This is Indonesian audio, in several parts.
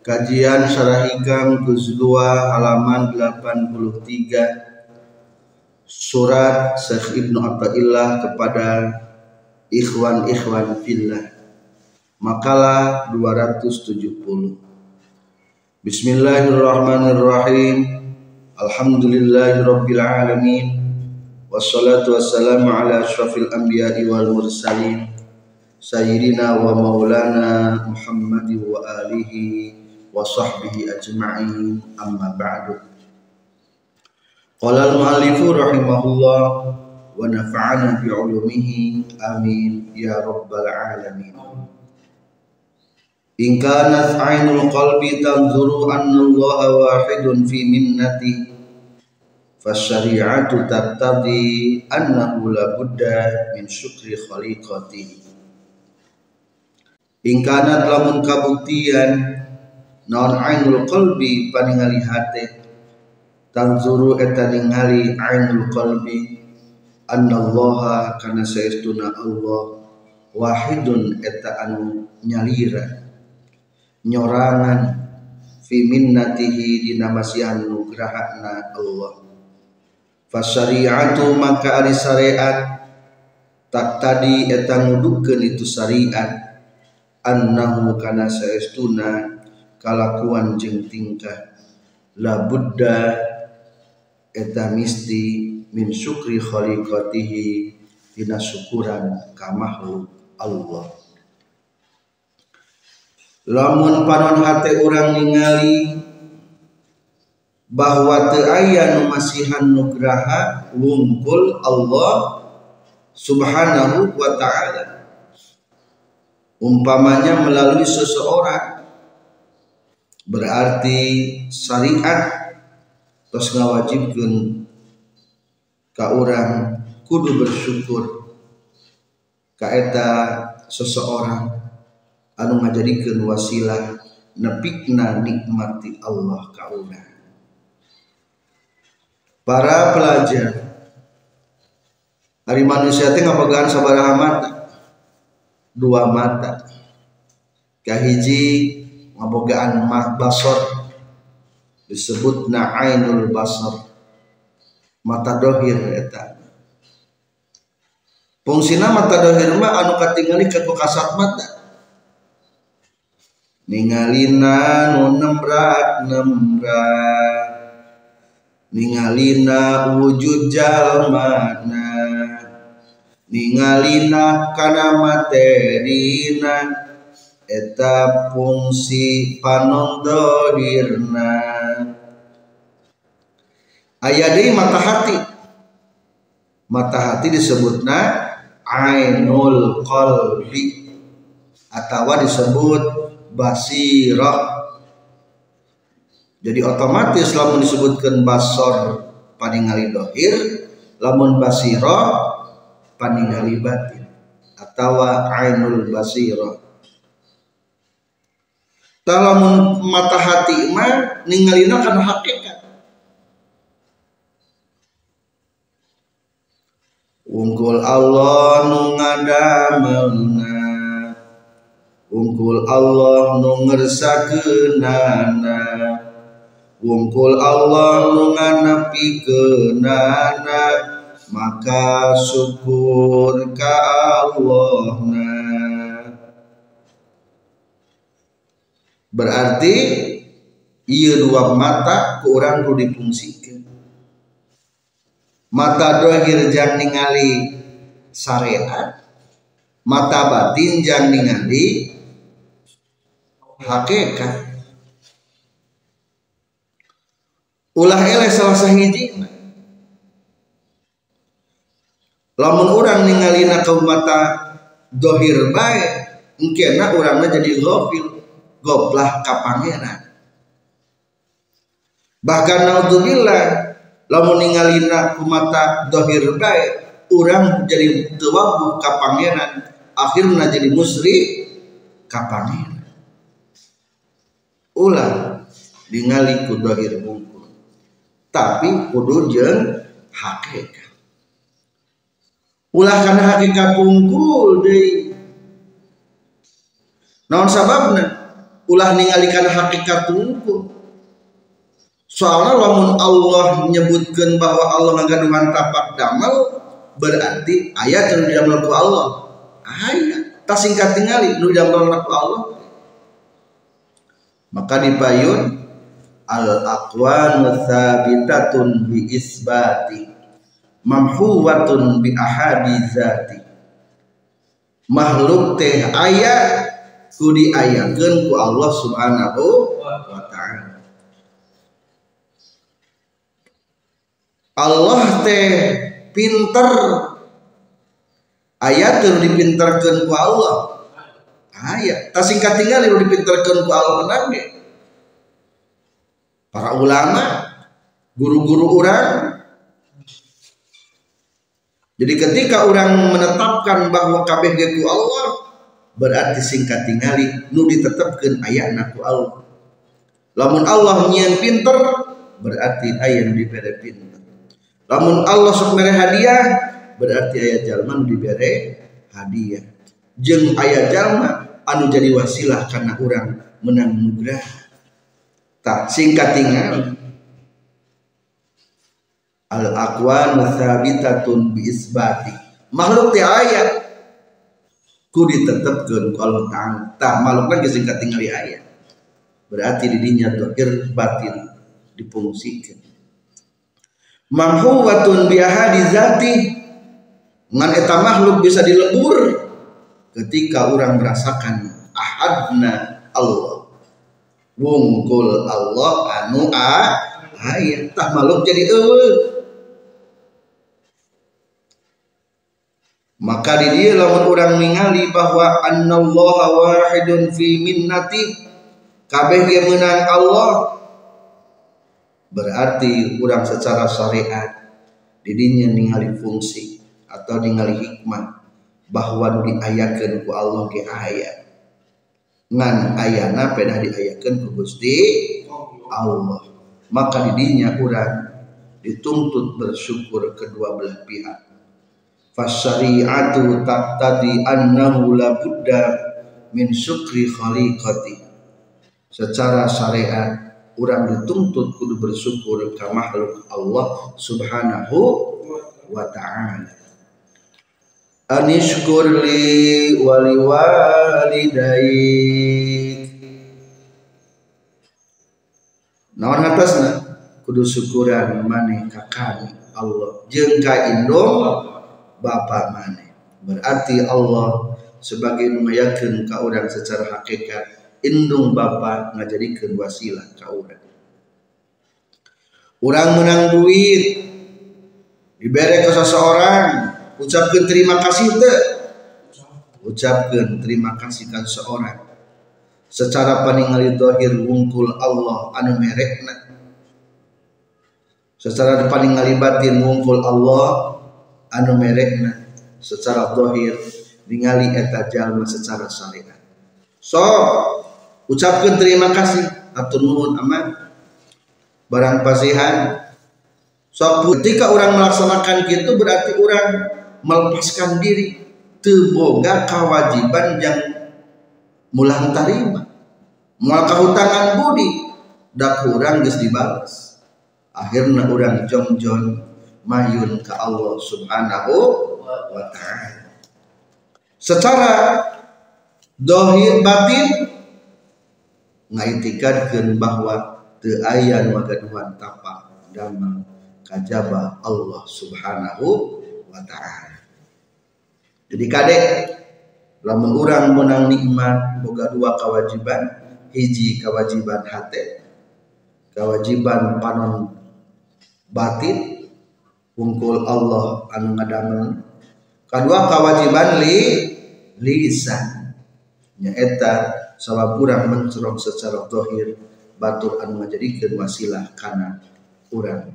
Kajian Syarah Hikam juz 2 halaman 83 Surat Syekh Ibnu Athaillah kepada ikhwan-ikhwan fillah. Makalah 270. Bismillahirrahmanirrahim. Alhamdulillahirabbil alamin. Wassalatu wassalamu ala ashrafil anbiya'i wal mursalin Sayyidina wa maulana Muhammad wa alihi wa sahbihi ajma'in amma ba'du. Qala al-muallifu rahimahullah wa nafa'ana bi'ulumihi amin ya rabbal alamin. In kanat ainul qalbi tanzuru anna Allah wahidun fi minnatihi fasyari'atu taqtadi annahu la budda min syukri khaliqati ingkana lamun kabuktian naon ainul qalbi paningali hate tanzuru eta ningali ainul qalbi. Annallaha kana saestuna Allah wahidun eta anu nyalira. Nyorangan fi minnatihi dina masihan nugrahana Allah. Fasyari'atu maka ari syariat. Tak tadi eta ngudukeun itu syariat. Annahu kana saestuna kalakuan jeung tingkah. La budda eta misti min syukri khaliqatihi dina syukuran ka Allah. Lamun panon hate urang ningali bahwa teu aya nu masihan nugraha wungkul Allah Subhanahu wa taala. Umpamanya melalui seseorang berarti syariat terus ngawajibkeun ka urang kudu bersyukur ka eta seseorang anu ngajadikeun wasilah nepikna nikmati Allah ka urang para pelajar hari manusia teh ngapegaan sabaraha mata dua mata. Kahiji ngabogaan basor. Disebut ainul basor. Mata dohir eta. Fungsina mata dohir mah anu katingali ke kasat mata ningalina nu nembrak nembrak. Ningalina wujud jalmana ningalina kana materina eta fungsi panondohirna. Aya deui mata hati. Mata hati disebutna ainul qalbi atau disebut basirah. Jadi otomatis lamun disebutkan basor paningali dohir lamun basiro paningali batin atau ainul basiro lamun mata hati mah ningalina kan hakikat. Ungkul Allah nu ngadamelna Ungkul Allah nu ngersakeunana wungkul Allah napi kenana maka syukur ka Allah berarti iya dua mata kurang kudu dipungsikan. Mata dohir jang ningali syariat mata batin jang ningali hakikat. Ulah ele salah sahiji. Lamun orang ningalina ke mata dohir baik engkena urangna jadi gofil goblah ka pangeran. Bahkan naudzubillah lamun ningalina kumata dohir bae urang jadi tewabu ka pangeran akhirna jadi musri ka pangeran. Ulah ningali ku dohir bungkul. Tapi kudu jeung hakikat. Ulah karena hakikat bungkul deui. Naon sababna ulah ninggalikan hakikat tungku soalnya lamun Allah menyebutkan bahwa Allah ngagaduhan tapak damal berarti ayat yang didamal ku Allah. Ayat. Tak singkat tinggali nu didamal ku Allah. Maka dipayun al aqwan thabitatun bi isbati mamhuwatun bi ahadi makhluk teh ayat ku diayakeun ku Allah Subhanahu wa taala. Allah teh pinter. Ayat yang dipinterkan ku Allah. Ayat tak singkat tinggal yang dipinterkan ku Allah nabi para ulama guru-guru orang jadi ketika orang menetapkan bahwa kabeh ku Allah berarti singkat tinggali nu ditetapkan ayat naku Allah. Lamun Allah nyian pinter berarti ayat nu dibere pinter. Lamun Allah sok hadiah berarti ayat jalma nu dibere hadiah. Jeng ayat jalma anu jadi wasilah karena orang menang nugrah tak singkat tinggal. Al aqwan thabitatun bi isbati. Makhluk ti ayat ku ditetapkan kalau ta'ala tak maluk lagi singkat tinggal ayat berarti didinya dohir batin dipungsikan. Mamhuwatun biahadi zati. Ngan eta makhluk bisa dilebur ketika orang merasakan ahadna Allah. Wungkul Allah anu a ayat tak makhluk jadi eueuh maka di dia lawan orang ningali bahwa annallaha wahidun fi minnati kabeh dia menang Allah. Berarti orang secara syariat didinya ningali fungsi atau ningali hikmah bahwa diayakan ku Allah ke ayat ngan ayana pernah diayakan ku Gusti Allah. Maka didinya orang dituntut bersyukur kedua belah pihak fasyari'atu taqtadi annahu la budda min syukri khaliqati. Secara syariat orang dituntut kudu bersyukur ke makhluk Allah subhanahu wa ta'ala. Anishkur li wali walidaik naon atasna kudu syukuran maneh ka Allah. Jeung ka Bapa mana berarti Allah sebagai mengayakan ke orang secara hakikat indung Bapa ngajadikan wasilah ke orang orang menang duit diberi ke seseorang ucapkan terima kasih te ucapkan terima kasih ke seseorang. Secara paningali dohir wungkul Allah anu merekna. Secara paningali batin wungkul Allah anu merekna secara dohir ningali eta jalma secara syariat. So ucapkan terima kasih. Atau nuhun aman. Barang pasihan. So ketika orang melaksanakan gitu berarti orang melepaskan diri. Teboga kewajiban yang mulang tarima. Mual kahutangan budi. Dak kurang geus dibalas. Akhirnya orang jong-jong mayun ke Allah Subhanahu wa taala. Secara dohir batin ngaitikadkeun bahwa teu aya nu gaduhan tapak kajaba Allah Subhanahu wa taala. Jadi kadek lamun urang menang nikmat boga dua kewajiban hiji kewajiban hati kewajiban panon batin wungkul Allah anu ngadamel. Kedua kewajiban li lisan. Nyaeta sabab urang mencerong secara dohir batur anu ngajadikeun wasilah kana urang.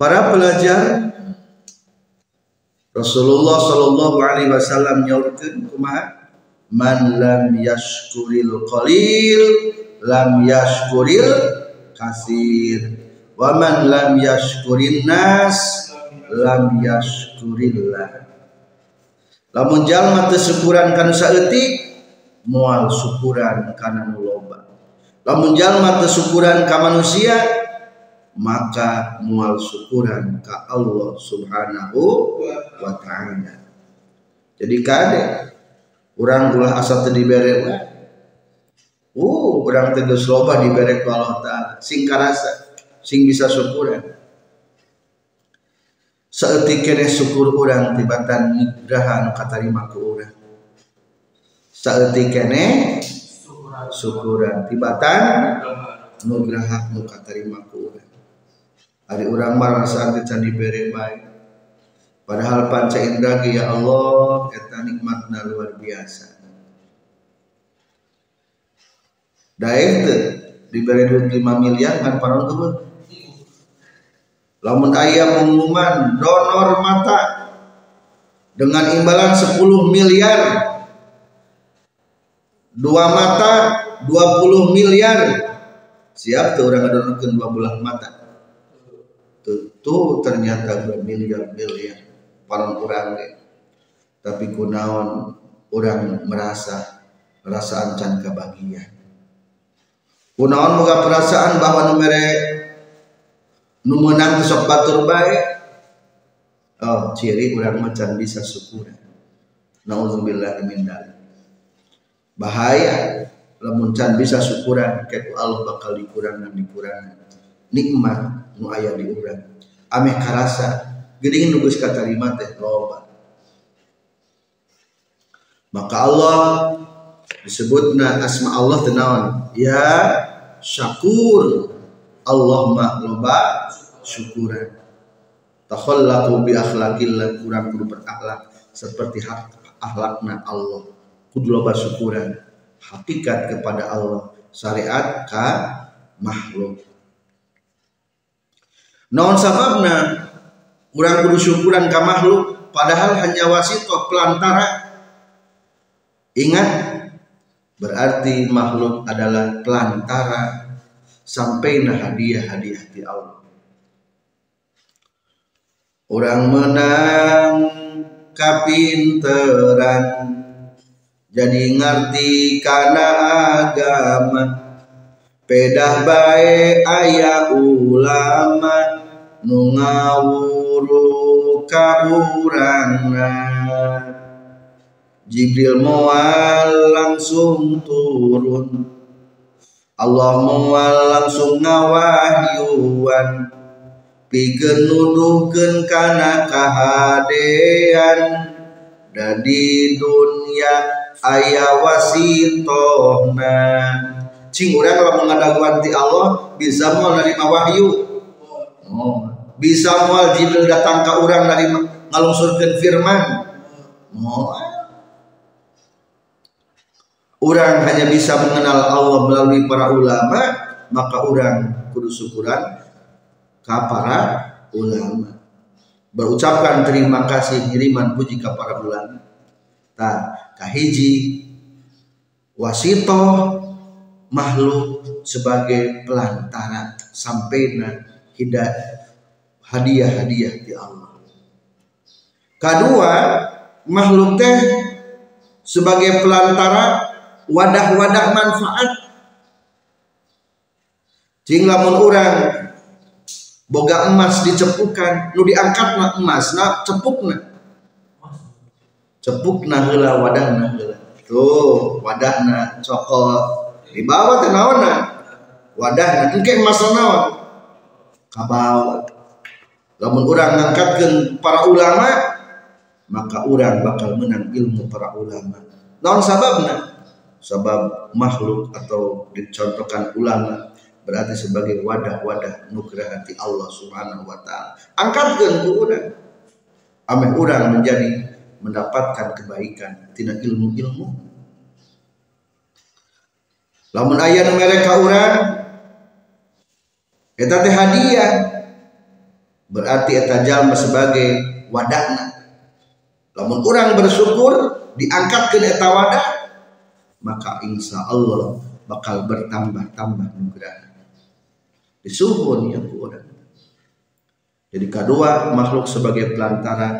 Para pelajar Rasulullah Shallallahu Alaihi Wasallam nyaurkeun kumaha? Man lam yashkuril qalil lam yashkuril kasir. Wa man lam yashkurin nas lam yashkurillah. Lamun jalma teu syukuran kana saeutik moal syukuran kana nu loba. Lamun jalma teu syukuran ka manusia maka mual syukuran ka Allah subhanahu wa ta'ala. Jadi kade orang ulah asa teu dibere uh urang teh geus loba dibere ku Allah taala. Sing karasa sing bisa syukuran seetik kene syukur orang tibatan nugraha anu katarima ku urang. Seetik syukuran tibatan nugraha anu katarima ku urang. Ari urang marasa teh can dibere bae padahal panca indra ya Allah eta nikmatna luar biasa daek teh diberi duit 5 miliar kan parang tuh lamun ayah pengumuman donor mata dengan imbalan 10 miliar. Dua mata 20 miliar. Siap tuh orang donorkan dua belah mata. Tuh, ternyata dua miliar miliar. Parang kurang tapi kunaon orang merasa perasaan can kebahagiaan kunaon moga perasaan bahwa numere nu menang sok batur baik oh ciri urang macan bisa syukur. Naudzubillah min bahaya. Lamun can bisa syukuran kayak Allah bakal dikurang dan dikurang nikmat nu aya di urang. Ameh karasa. Geuning nu geus katarima teh loba. Maka Allah disebutna asma Allah tenawan ya syakur. Allah mah loba syukuran. Takhallaqu bi akhlaqillah kurang kudu berakhlak seperti hak akhlakna Allah. Kudu loba syukuran. Hakikat kepada Allah. Syariat ka makhluk. Naon sababna kurang kudu syukuran ka makhluk? Padahal hanya wasito pelantara. Ingat berarti makhluk adalah pelantara sampai nah hadiah-hadiah di Allah. Orang menang kapinteran jadi ngerti karena agama. Pedah baik ayah ulama nu ngawuru ka Jibril mual langsung turun. Allah mual langsung ngawahyuan. Pikeun nuduhkeun kana kahadean. Dadi dunia aya wasitohna cing urang lamun ngadaguan ti Allah bisa moal nerima wahyu. Oh. Bisa moal Jibril datang ka urang dari ngalungsurkeun firman. Oh Orang hanya bisa mengenal Allah melalui para ulama, maka orang kudu syukuran ka para ulama. Berucapkan terima kasih kiriman puji ke para ulama. Ta kahiji wasito makhluk sebagai pelantara sampainya hidayah hadiah-hadiah di Allah. Kedua makhluk teh sebagai pelantara wadah-wadah manfaat. Jing lamun orang boga emas dicepukan nu diangkat na emas na cepuk na cepuk na hela wadah na tuh wadah na cokot di bawah teh naon na? Wadah na engke emas naon? Kabawa lamun urang ngangkatkeun para ulama maka urang bakal menang ilmu para ulama. Naon sababna sabab makhluk atau dicontohkan ulama berarti sebagai wadah-wadah nugrah hati Allah Subhanahu wa taala. Angkatkeun ku urang. Ame urang menjadi mendapatkan kebaikan tidak ilmu-ilmu lamun ayah mereka orang eta teh hadiah berarti eta jalma sebagai wadahna lamun orang bersyukur diangkat ke eta wadah maka insya Allah bakal bertambah-tambah nugrah disuhun ya orang jadi kedua makhluk sebagai pelantara